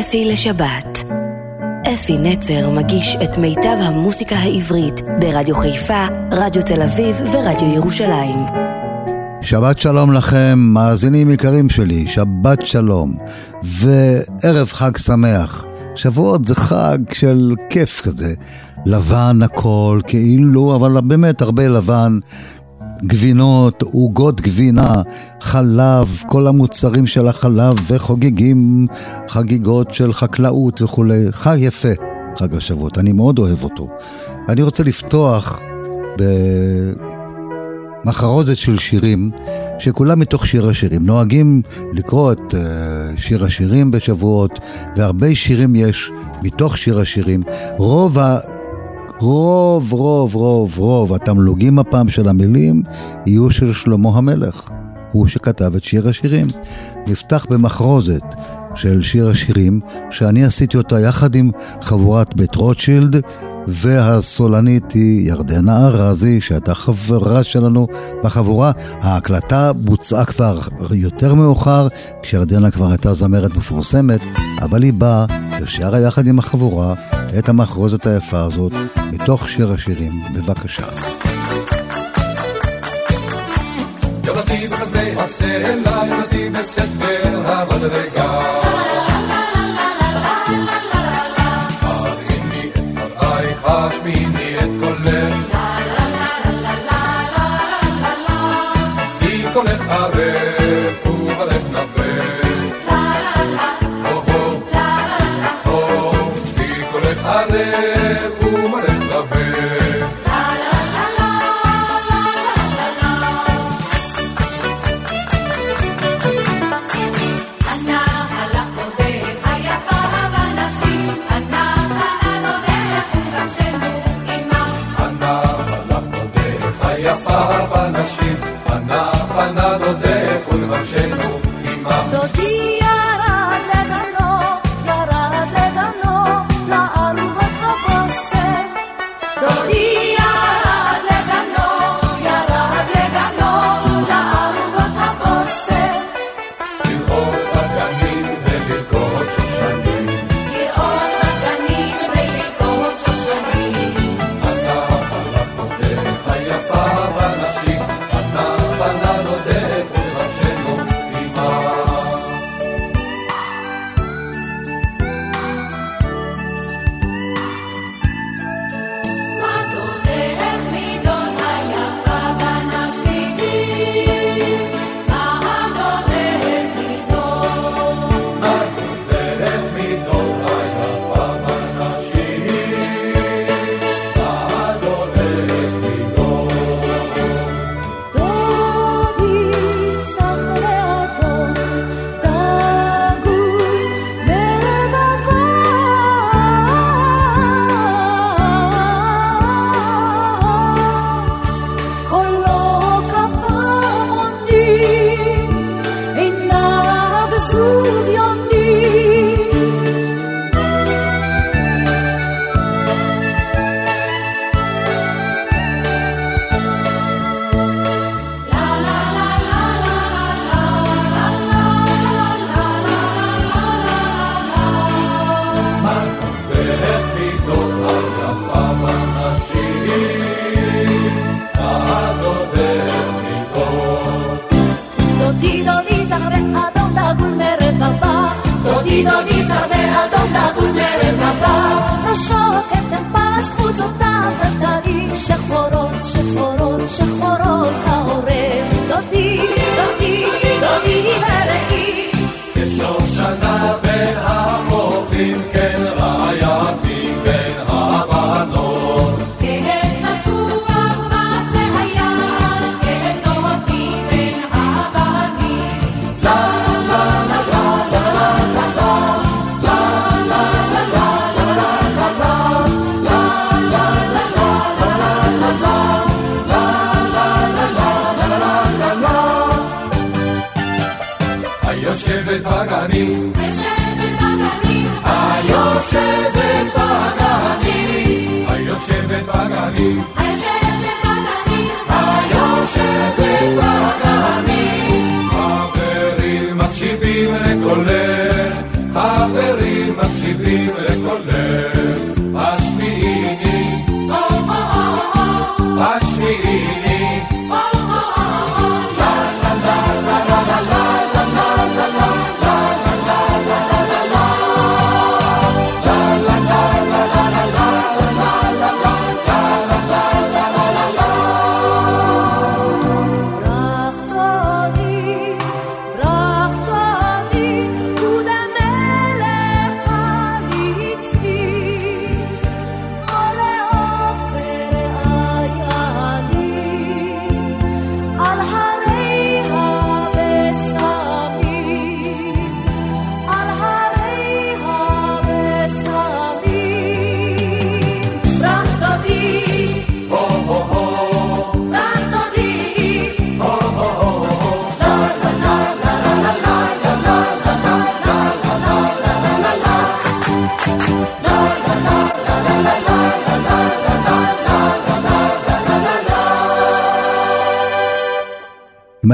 אפי לשבת. אפי נצר מגיש את מיטב המוסיקה העברית ברדיו חיפה, רדיו תל אביב ורדיו ירושלים. שבת שלום לכם, מאזינים יקרים שלי, שבת שלום, וערב חג שמח. שבועות זה חג של כיף כזה, לבן הכל, כאילו, אבל באמת הרבה לבן, גבינות, עוגות גבינה, חלב, כל המוצרים של החלב וחוגגים חגיגות של חקלאות וכולי. חג יפה, חג השבועות, אני מאוד אוהב אותו. אני רוצה לפתוח במחרוזת של שירים, שכולם מתוך שיר השירים. נוהגים לקרוא את uh, שיר השירים בשבועות, והרבה שירים יש מתוך שיר השירים. רוב ה... רוב, רוב, רוב, רוב התמלוגים הפעם של המילים יהיו של שלמה המלך. הוא שכתב את שיר השירים. נפתח במחרוזת של שיר השירים, שאני עשיתי אותה יחד עם חבורת בית רוטשילד, והסולנית היא ירדנה ארזי, שהייתה חברה שלנו בחבורה. ההקלטה בוצעה כבר יותר מאוחר, כשירדנה כבר הייתה זמרת מפורסמת, אבל היא באה ושרה יחד עם החבורה את המחרוזת היפה הזאת, מתוך שיר השירים. בבקשה. בחדרי הסלע, יורתי בסתר המדרגה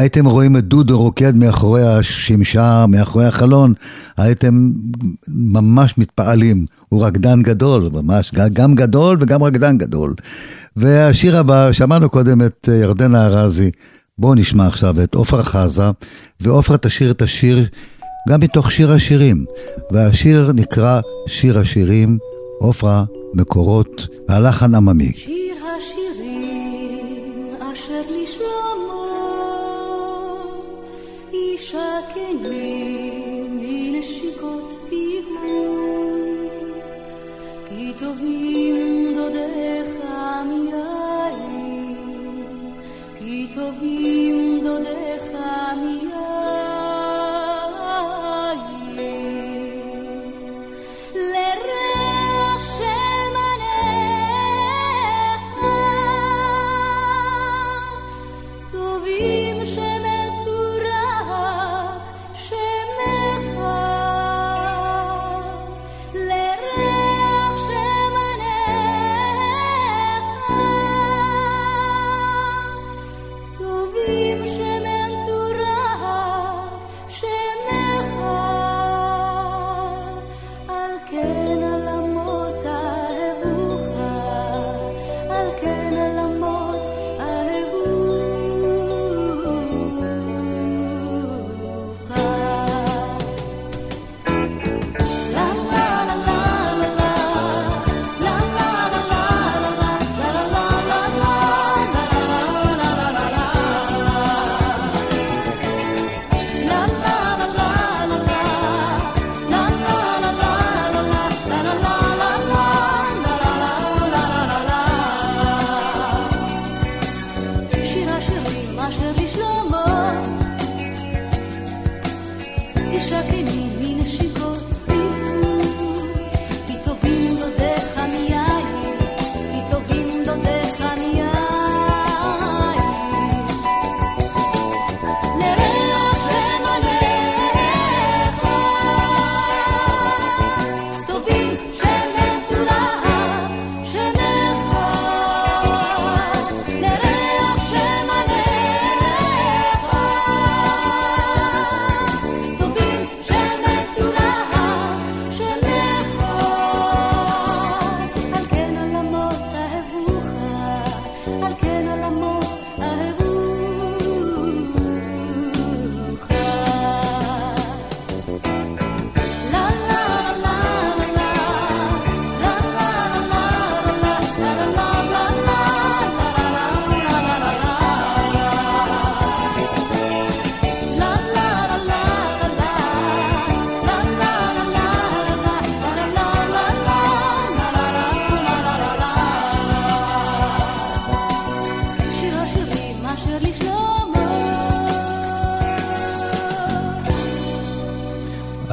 הייתם רואים את דודו רוקד מאחורי השמשה, מאחורי החלון, הייתם ממש מתפעלים. הוא רקדן גדול, ממש, גם גדול וגם רקדן גדול. והשיר הבא, שמענו קודם את ירדנה ארזי, בואו נשמע עכשיו את עופרה חזה, ועופרה תשאיר את השיר גם מתוך שיר השירים. והשיר נקרא שיר השירים, עופרה, מקורות, והלחן עממי. שיר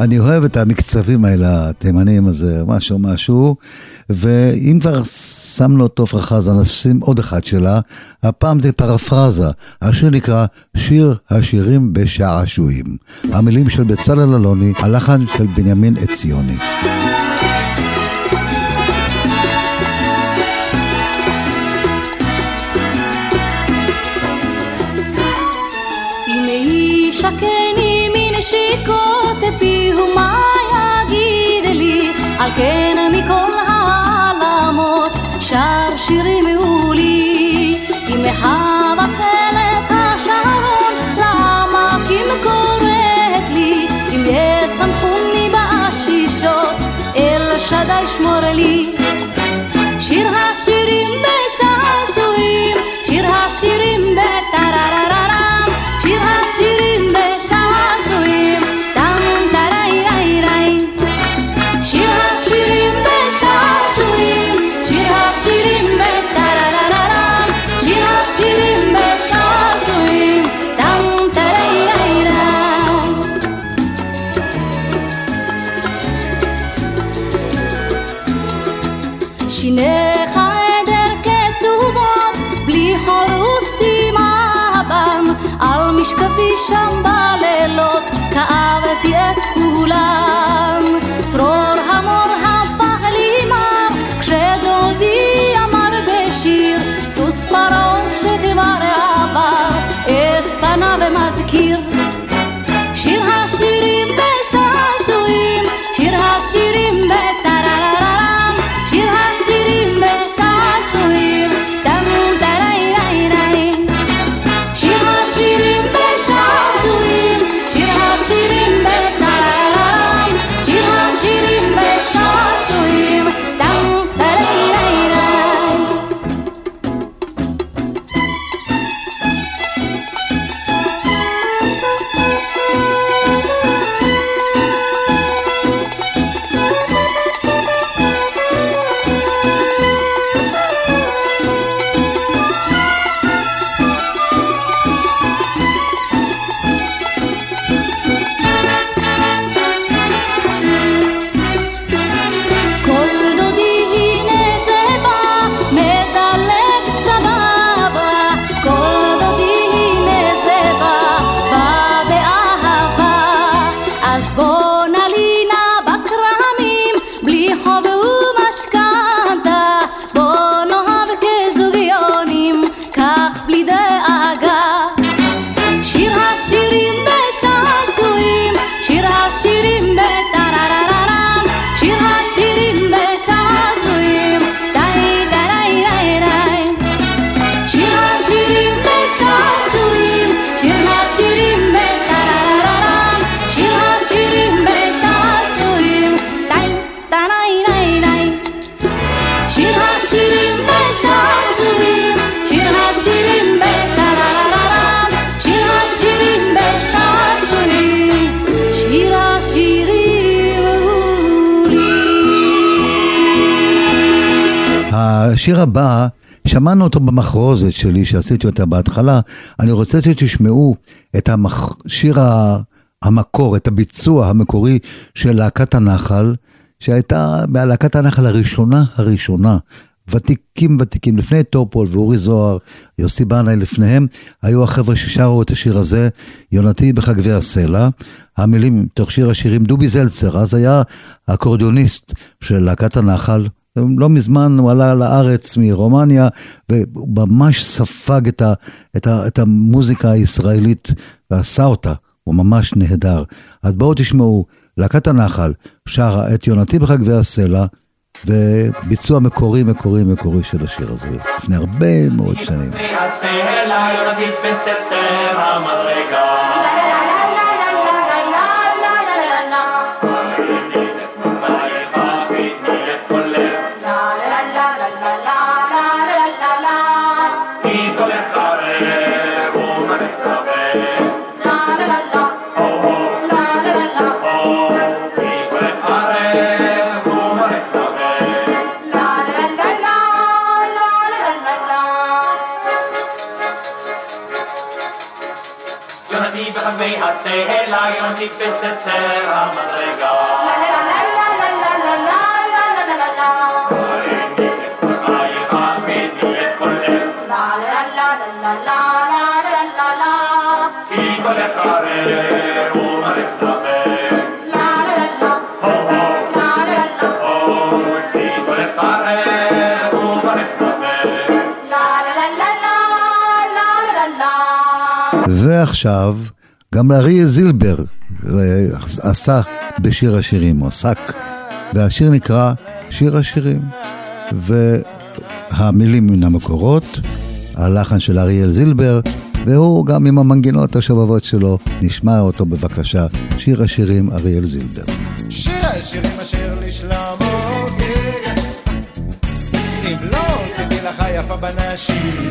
אני אוהב את המקצבים האלה, התימנים הזה, משהו משהו, ואם כבר שמנו את עפרה חזה, נשים עוד אחד שלה, הפעם זה פרפרזה, השיר נקרא שיר השירים בשעשועים. המילים של בצלאל אלוני, הלחן של בנימין עציוני. על אל שדי שמור לי. שיר השירים השיר הבא, שמענו אותו במחרוזת שלי שעשיתי אותה בהתחלה, אני רוצה שתשמעו את השיר המקור, את הביצוע המקורי של להקת הנחל, שהייתה להקת הנחל הראשונה הראשונה. ותיקים ותיקים, לפני טופול ואורי זוהר, יוסי בנאי לפניהם, היו החבר'ה ששרו את השיר הזה, יונתי בחגבי הסלע. המילים, תוך שיר השירים, דובי זלצר, אז היה האקורדיוניסט של להקת הנחל. לא מזמן הוא עלה לארץ מרומניה, והוא ממש ספג את, ה, את, ה, את המוזיקה הישראלית ועשה אותה. הוא ממש נהדר. אז בואו תשמעו, להקת הנחל שרה את יונתי בחגבי הסלע, וביצוע מקורי, מקורי, מקורי של השיר הזה, לפני הרבה מאוד שנים. התהילה יונית בסתר המדרגה. ועכשיו גם אריה זילבר אה, עשה בשיר השירים, הוא עסק, והשיר נקרא שיר השירים. והמילים מן המקורות, הלחן של אריאל זילבר, והוא גם עם המנגינות השובבות שלו, נשמע אותו בבקשה, שיר השירים אריאל זילבר. שיר השירים אשר לשלמה אם לא תדעי לך יפה בנשים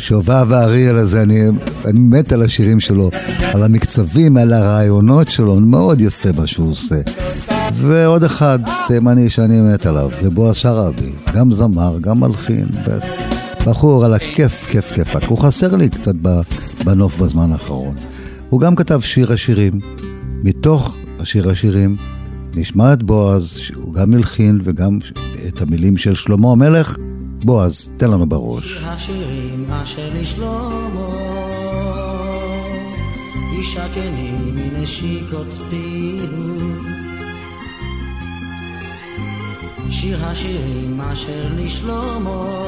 שובב האריאל הזה, אני, אני מת על השירים שלו, על המקצבים, על הרעיונות שלו, מאוד יפה מה שהוא עושה. ועוד אחד, תימני שאני מת עליו, זה בועז שרעבי, גם זמר, גם מלחין, בחור על הכיף, כיף, כיפק. הוא חסר לי קצת בנוף בזמן האחרון. הוא גם כתב שיר השירים, מתוך השיר השירים נשמע את בועז, שהוא גם מלחין וגם את המילים של שלמה המלך. בועז, תן לנו בראש. השירים אשר לשלמה, ישקני מנשיקות פיהו. שיר השירים אשר לשלמה,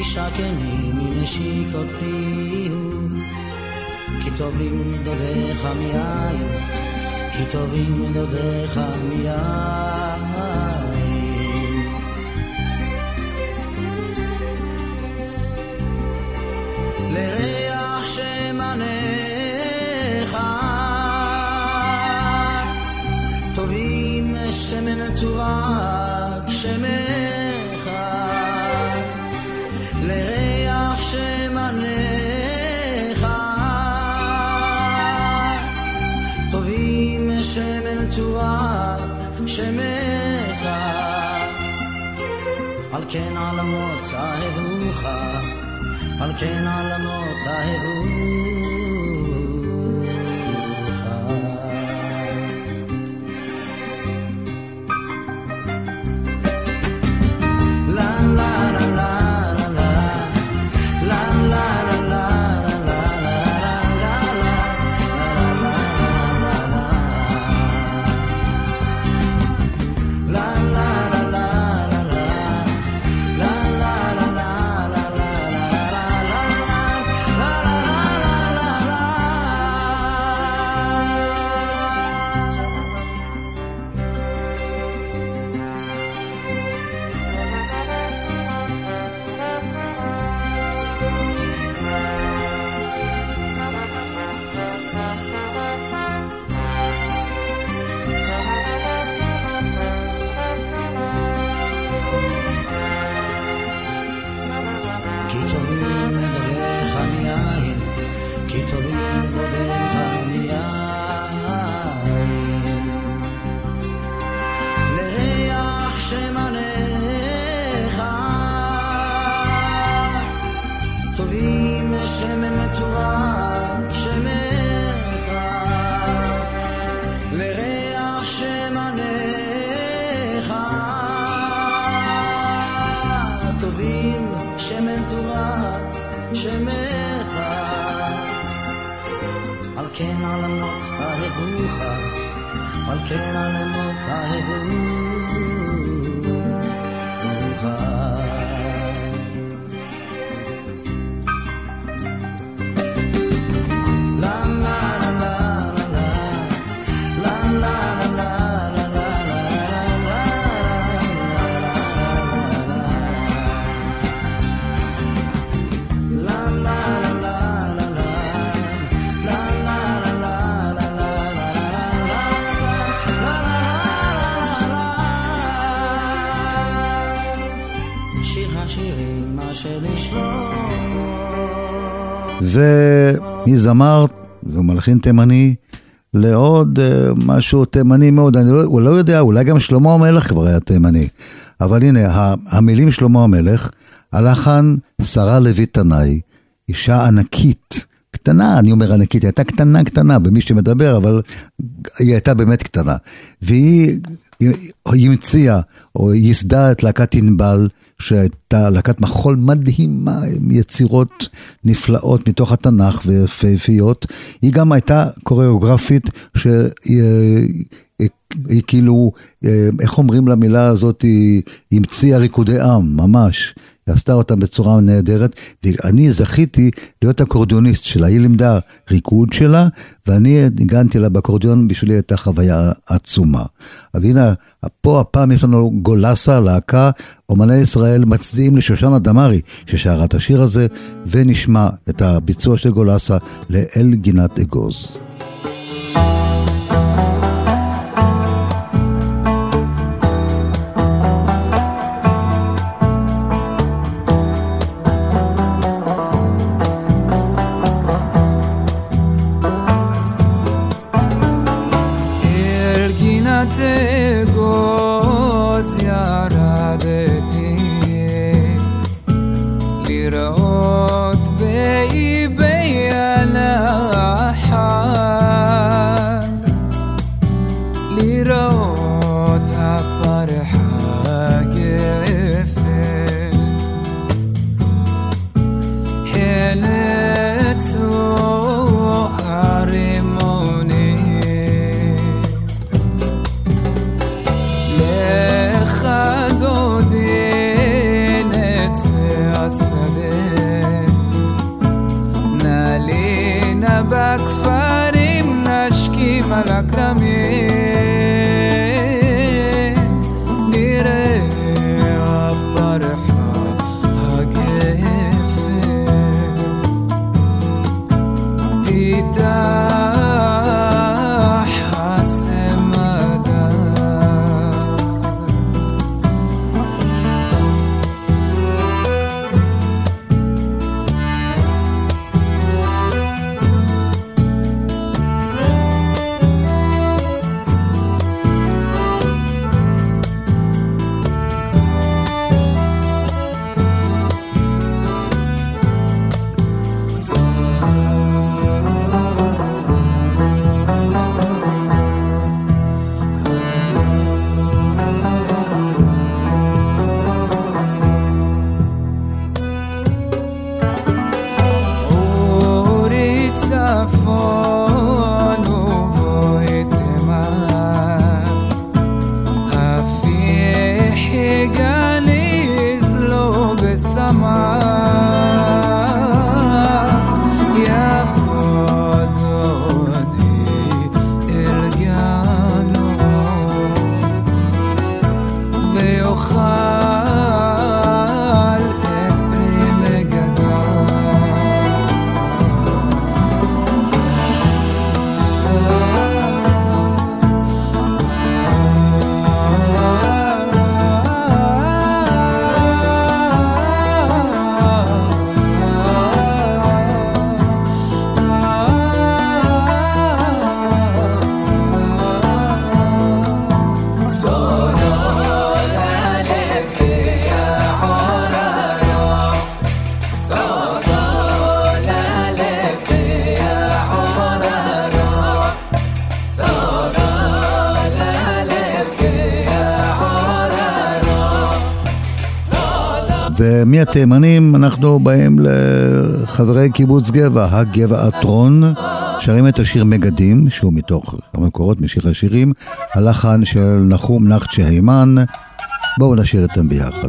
ישקני מנשיקות פיהו. כי טובים דודיך מיין, כי טובים דודיך מיין. לריח שמניך. טובים שמן תורק שמך. לריח שמניך. טובים שמן תורק שמך. על כן עלמות אהבוך על כן עלמות ומזמר ומלחין תימני לעוד uh, משהו תימני מאוד, אני לא, הוא לא יודע, אולי גם שלמה המלך כבר היה תימני. אבל הנה, המילים שלמה המלך, הלחן שרה לוי תנאי, אישה ענקית, קטנה, אני אומר ענקית, היא הייתה קטנה קטנה במי שמדבר, אבל היא הייתה באמת קטנה. והיא המציאה או ייסדה את להקת ענבל, שהייתה להקת מחול מדהימה, עם יצירות נפלאות מתוך התנ"ך ויפהפיות. היא גם הייתה קוריאוגרפית שהיא היא כאילו, איך אומרים למילה הזאת, היא המציאה ריקודי עם, ממש. היא עשתה אותם בצורה נהדרת, ואני זכיתי להיות אקורדיוניסט שלה, היא לימדה ריקוד שלה, ואני ניגנתי לה באקורדיון, בשבילי הייתה חוויה עצומה. אבל הנה, פה הפעם יש לנו גולסה, להקה, אומני ישראל מצדיעים לשושנה דמארי, ששרה את השיר הזה, ונשמע את הביצוע של גולסה לאל גינת אגוז. for ומהתימנים אנחנו באים לחברי קיבוץ גבע, הגבעתרון, שרים את השיר מגדים, שהוא מתוך המקורות, משיר השירים, הלחן של נחום נחצ'ה הימן. בואו נשאיר אותם ביחד.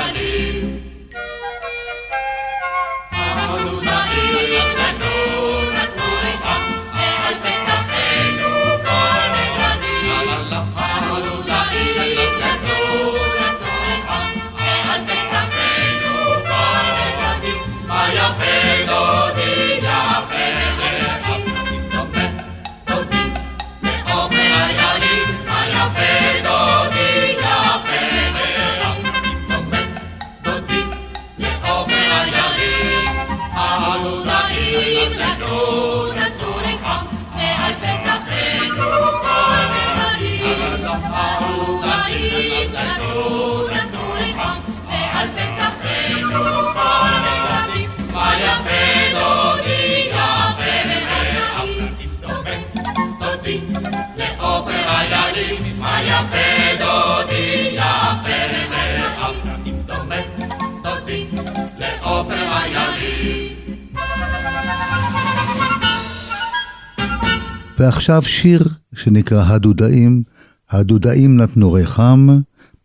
ועכשיו שיר שנקרא הדודאים, הדודאים נתנו ריחם,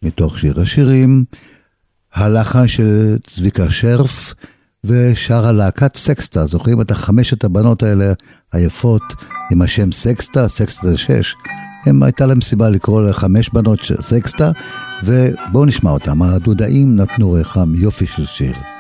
מתוך שיר השירים, הלחן של צביקה שרף, ושרה להקת סקסטה, זוכרים את החמשת הבנות האלה היפות עם השם סקסטה, סקסטה זה שש, הם הייתה להם סיבה לקרוא לחמש בנות סקסטה, ובואו נשמע אותם, הדודאים נתנו ריחם, יופי של שיר.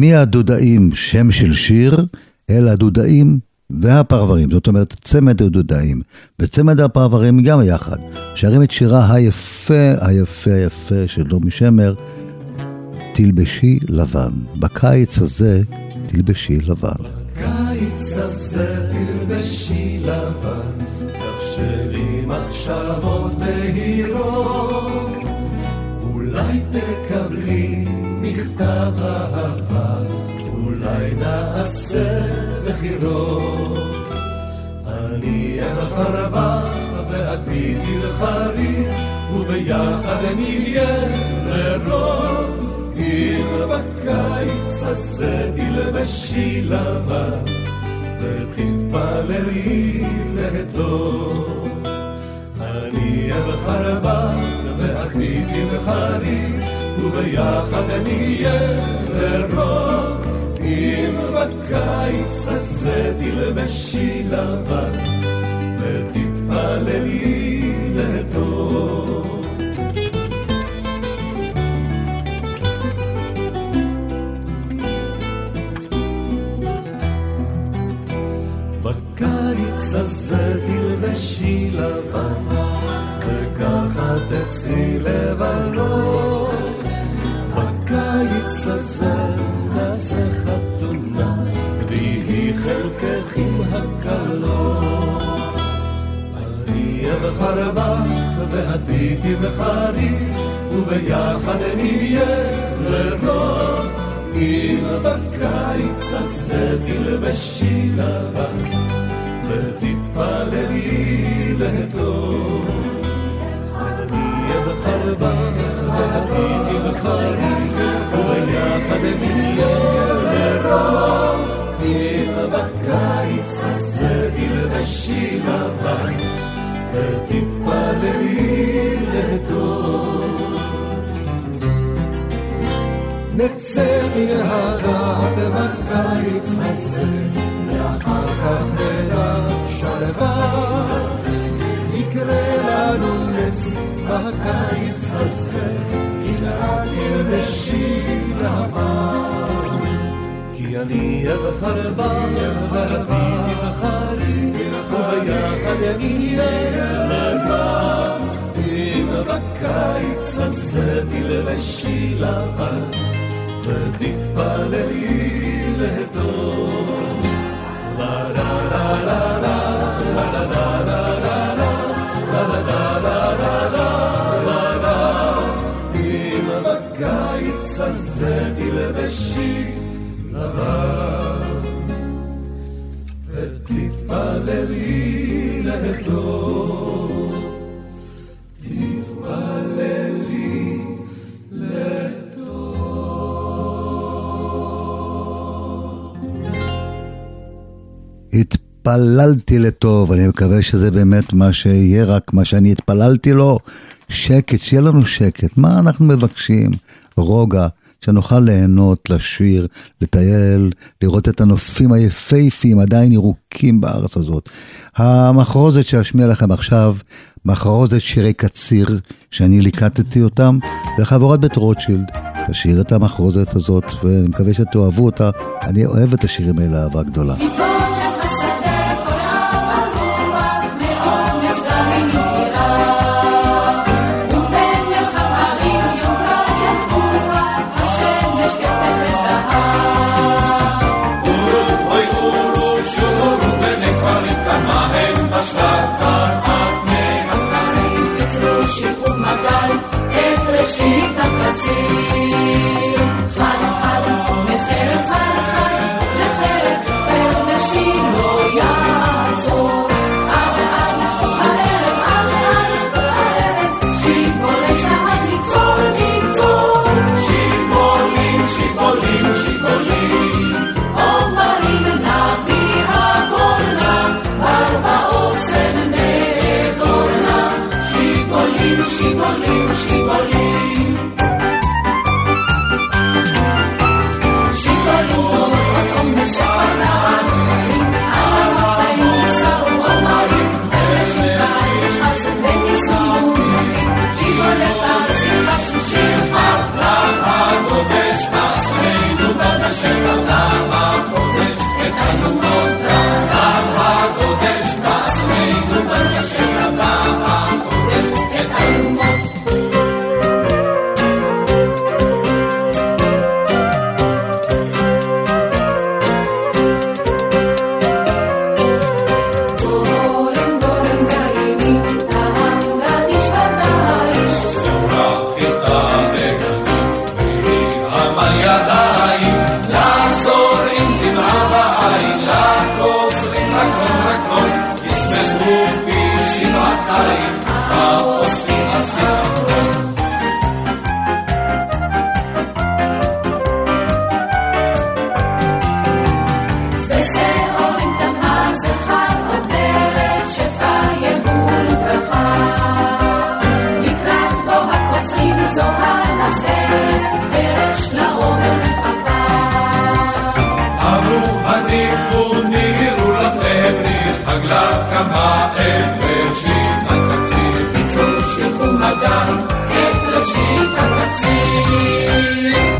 מהדודאים שם של שיר, אל הדודאים והפרברים, זאת אומרת צמד הדודאים וצמד הפרברים גם יחד, שרים את שירה היפה, היפה, היפה של נעמי שמר, תלבשי לבן. בקיץ הזה תלבשי לבן. בקיץ הזה תלבשי לבן, תחשבי מחשבות בהירות, אולי תקבלי מכתב אהבה, נעשה בחירות. אני אבחר בך ואת בי תבחרי, וביחד נהיה לרוב. אם בקיץ הזה תלבשי לבן, ותתפללי לטוב. אני אבחר בך ואת בי תבחרי, וביחד נהיה לרוב. אם בקיץ הזה תלבשי לבן, ותתפללי לטוב. בקיץ הזה תלבשי לבן, וככה תצאי לבנות. הדרכים הקלות. אריה וחרבך והטיטי וחריף, וביחד נהיה לרוב. אם בקיץ הזה תלבשי לבן, ותתפללי לטוב. אריה וחרבך והטיטי וחריף, וביחד נהיה לרוב. אם בקיץ הזה תלבשי לבן, ותתפללי לטוב. נצא מן הדעת בקיץ הזה, ואחר כך נדע שלווה. יקרה לנו נס בקיץ הזה, אם רק תלבשי לבן. אני אבחר בך, ורבי תבחרי, וביחד נהיה לבן. אם בקיץ הזה תלבשי לבן, ותתפללי לטוב. לה לה לה לה לה לה לה לה הזה תלבשי התפללתי לטוב, אני מקווה שזה באמת מה שיהיה, רק מה שאני התפללתי לו, שקט, שיהיה לנו שקט. מה אנחנו מבקשים? רוגע, שנוכל ליהנות, לשיר, לטייל, לראות את הנופים היפהפיים, עדיין ירוקים בארץ הזאת. המחרוזת שאשמיע לכם עכשיו, מחרוזת שירי קציר, שאני ליקטתי אותם, וחבורת בית רוטשילד. תשאיר את המחרוזת הזאת, ואני מקווה שתאהבו אותה. אני אוהב את השירים האלה אהבה גדולה. She won't leave, she won't.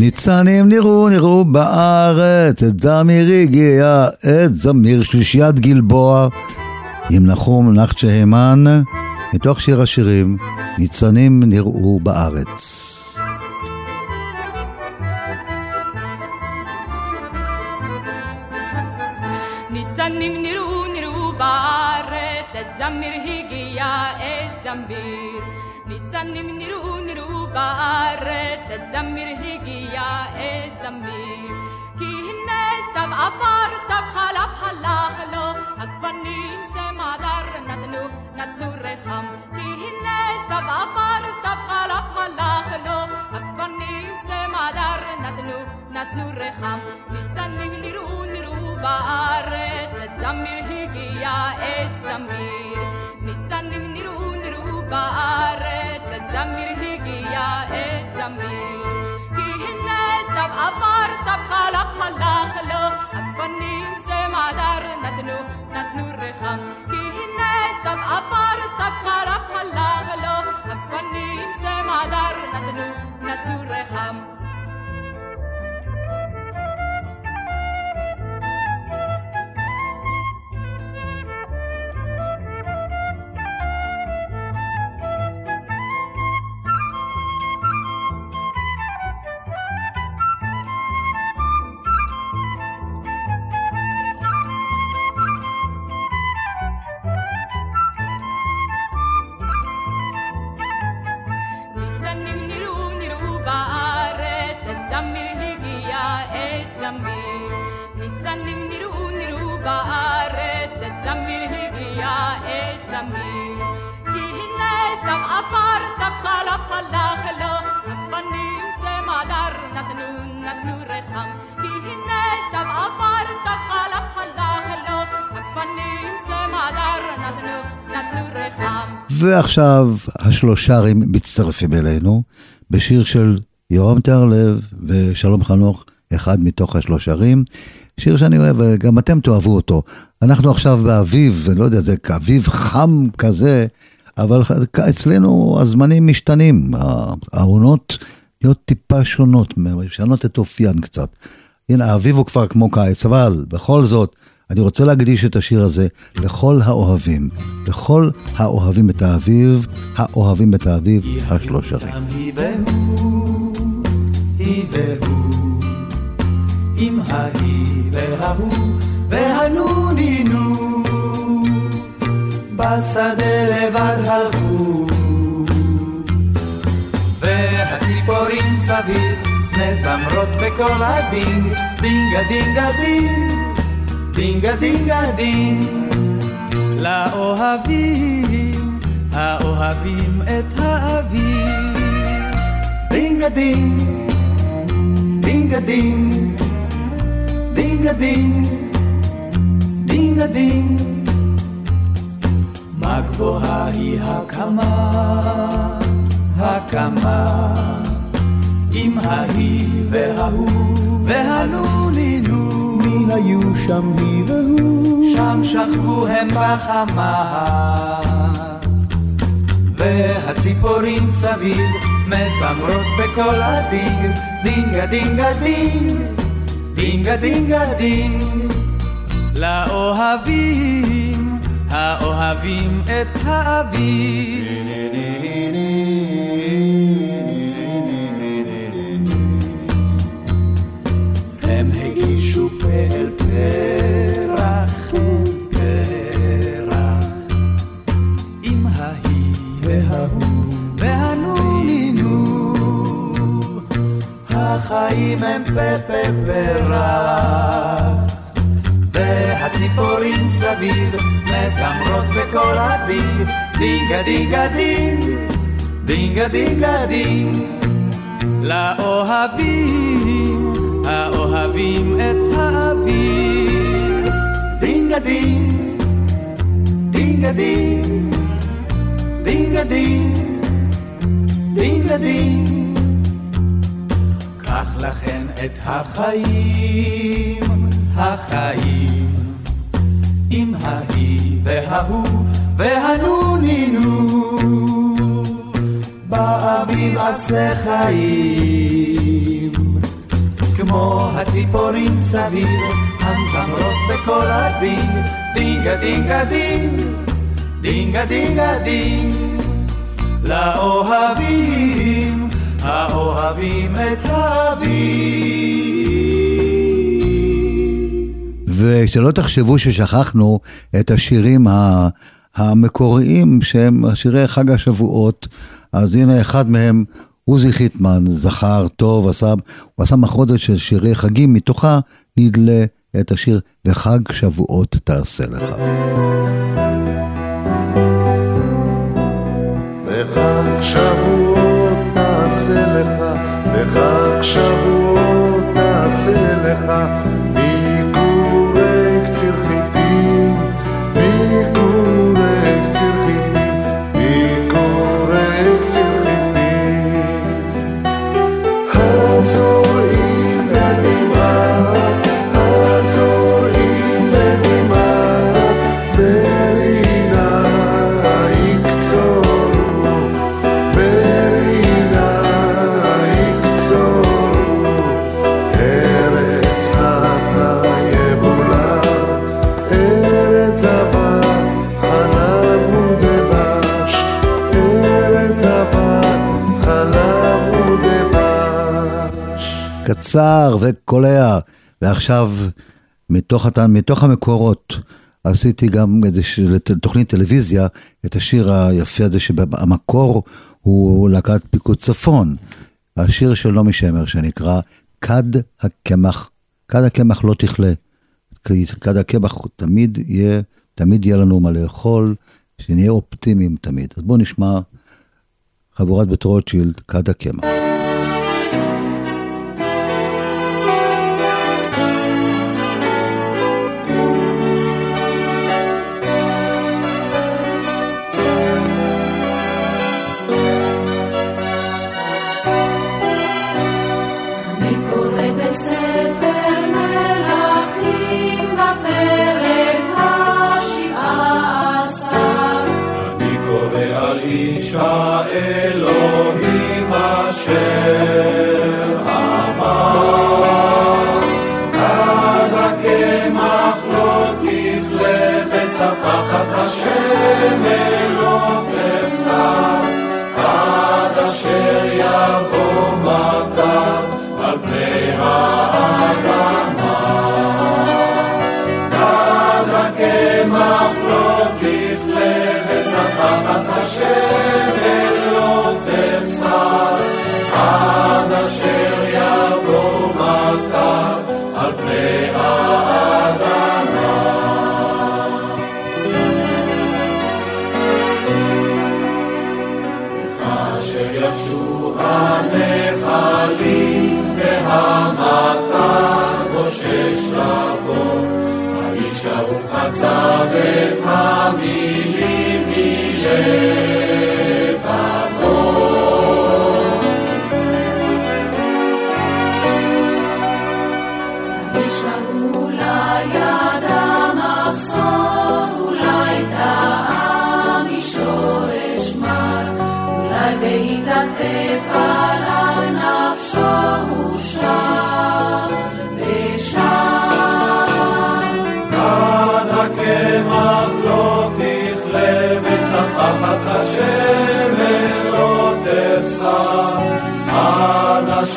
ניצנים נראו, נראו בארץ, את זמיר הגיע, את זמיר שלישיית גלבוע, עם נחום נחצ'ה הימן, מתוך שיר השירים, ניצנים נראו בארץ. נתנו, רחם. כי הנה סתיו עבר, סתיו חלף הלך לו, הגוונים שמדר נתנו, נתנו רחם. ניצנים נראו נראו בארץ, זמיר הגיע את זמיר. ניצנים נראו נראו בארץ, זמיר הגיע את זמיר. כי הנה סתיו עבר, סתיו חלף הלך לו, ועכשיו השלושרים מצטרפים אלינו בשיר של יורם תיארלב ושלום חנוך, אחד מתוך השלושרים. שיר שאני אוהב, גם אתם תאהבו אותו. אנחנו עכשיו באביב, אני לא יודע, זה אביב חם כזה, אבל אצלנו הזמנים משתנים, העונות להיות טיפה שונות, משנות את אופיין קצת. הנה, האביב הוא כבר כמו קיץ, אבל בכל זאת, אני רוצה להקדיש את השיר הזה לכל האוהבים, לכל האוהבים את האביב, האוהבים את האביב, השלושרים. עם ההיא וההוא, והנונינו, בשדה לבד הלכו, והציפורים סביב מזמרות בקול הדינג, דינגה דינגה דינג. דינגה דינגה דינג לאוהבים, האוהבים את האביב. דינגה דינג, דינגה דינג, דינגה דינג, דינגה דינג. מה גבוהה היא הקמה, הקמה, עם ההיי וההו והנונינו. היו שם היא והוא. שם שכבו הם בחמה. והציפורים סביב מזמרות בקול הדינג, דינגה דינגה דינג, דינגה דינגה דינג. לאוהבים, האוהבים את האביב. החיים הם פה פה פרח, וה... הציפורים סביב מזמרות בקול הדין, דינגה דינגה דין, דינגה דינגה דין. לאוהבים, האוהבים את האוויר, דינגה דין, דינגה דין, דינגה דין, דינגה דין. קח לכן את החיים, החיים, עם ההיא וההוא והנונינו. באביב עשה חיים, כמו הציפורים סביב, המזמרות בקול הדין, דינגה דינגה דין, דינגה דינגה דין, לאוהבים, האוהבים את האביב. ושלא תחשבו ששכחנו את השירים ה... המקוריים שהם שירי חג השבועות, אז הנה אחד מהם, עוזי חיטמן, זכר טוב, עשה, הוא עשה מחרודת של שירי חגים, מתוכה נדלה את השיר וחג שבועות תעשה לך. וחג שבועות וחג שבועות תעשה לך, קצר וקולע, ועכשיו מתוך, מתוך המקורות עשיתי גם איזה ש- לת- תוכנית טלוויזיה, את השיר היפה הזה שבמקור הוא להקת פיקוד צפון. השיר של נעמי שמר שנקרא כד הקמח, כד הקמח לא תכלה. כד הקמח תמיד יהיה, תמיד יהיה לנו מה לאכול, שנהיה אופטימיים תמיד. אז בואו נשמע חבורת בית רוטשילד, כד הקמח.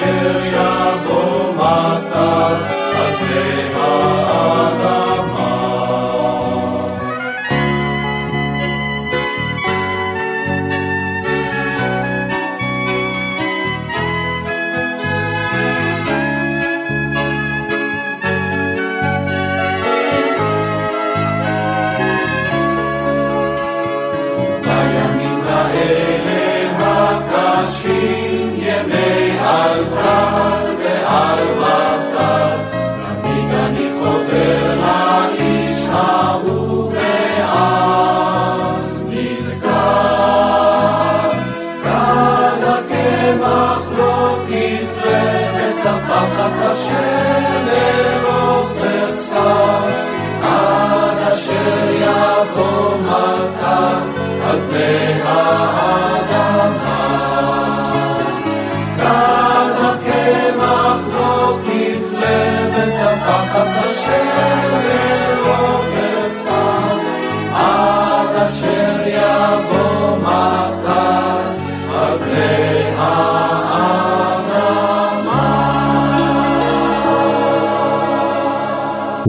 אשר יבוא מטר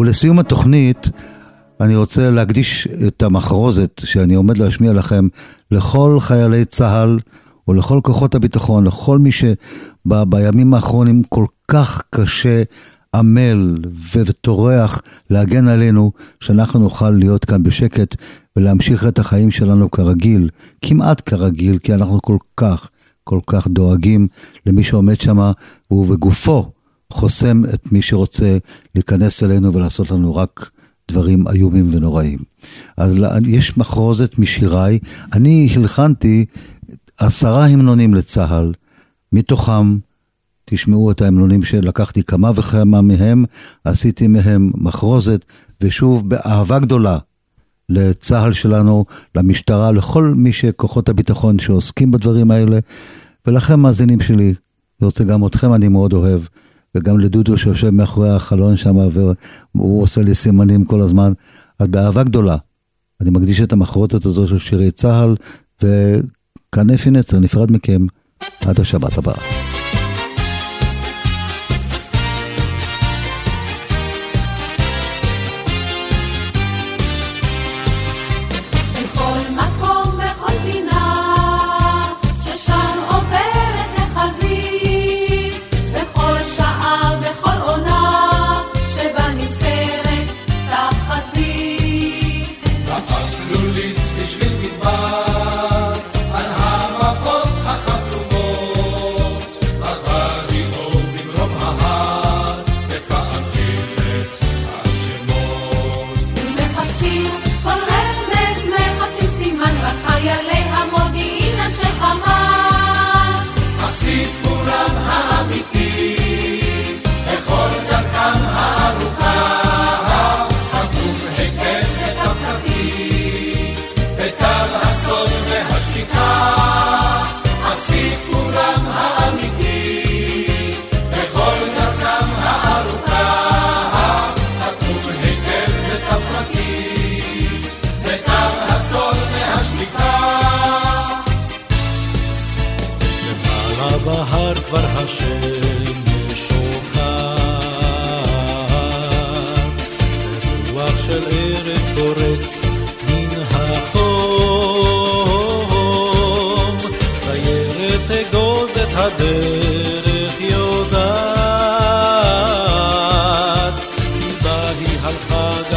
ולסיום התוכנית, אני רוצה להקדיש את המחרוזת שאני עומד להשמיע לכם לכל חיילי צה"ל ולכל כוחות הביטחון, לכל מי שבימים האחרונים כל כך קשה, עמל וטורח להגן עלינו, שאנחנו נוכל להיות כאן בשקט ולהמשיך את החיים שלנו כרגיל, כמעט כרגיל, כי אנחנו כל כך, כל כך דואגים למי שעומד שם, והוא בגופו חוסם את מי שרוצה להיכנס אלינו ולעשות לנו רק דברים איומים ונוראים. אז יש מחרוזת משיריי, אני הלחנתי עשרה המנונים לצה"ל, מתוכם תשמעו את ההמנונים שלקחתי כמה וכמה מהם, עשיתי מהם מחרוזת, ושוב באהבה גדולה לצה"ל שלנו, למשטרה, לכל מי שכוחות הביטחון שעוסקים בדברים האלה, ולכם מאזינים שלי, אני רוצה גם אתכם אני מאוד אוהב. וגם לדודו שיושב מאחורי החלון שם, והוא עושה לי סימנים כל הזמן. אז באהבה גדולה, אני מקדיש את המחרותת הזאת של שירי צה"ל, וכאן אפי נצר נפרד מכם עד השבת הבאה.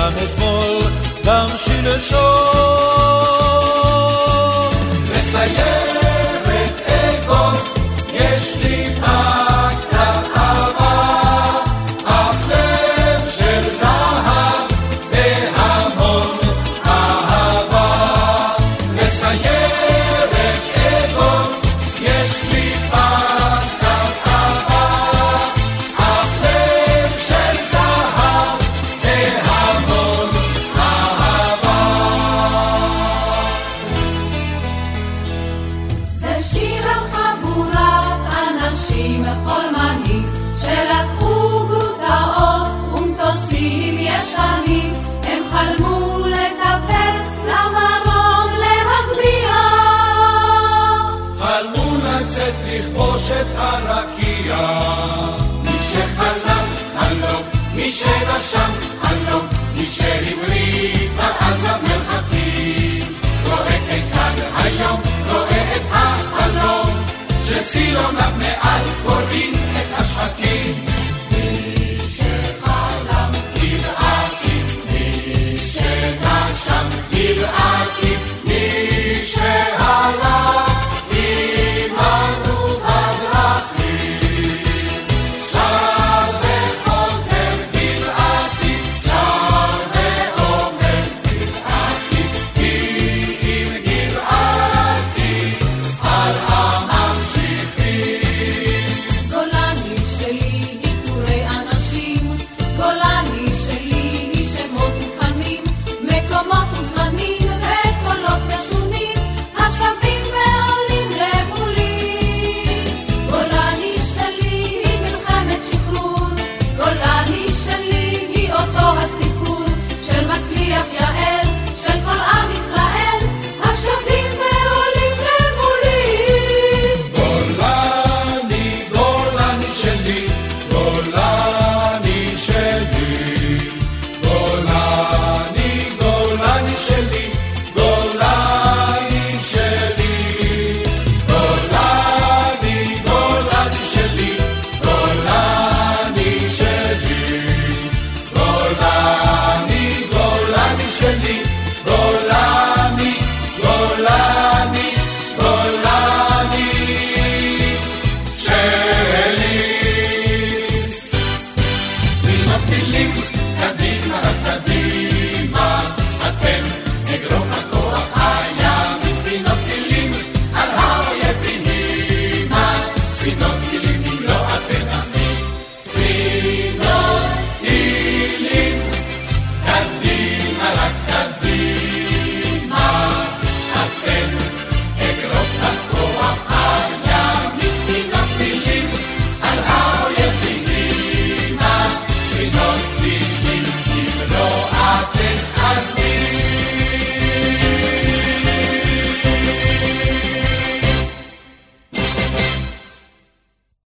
שיר על חבורת אנשים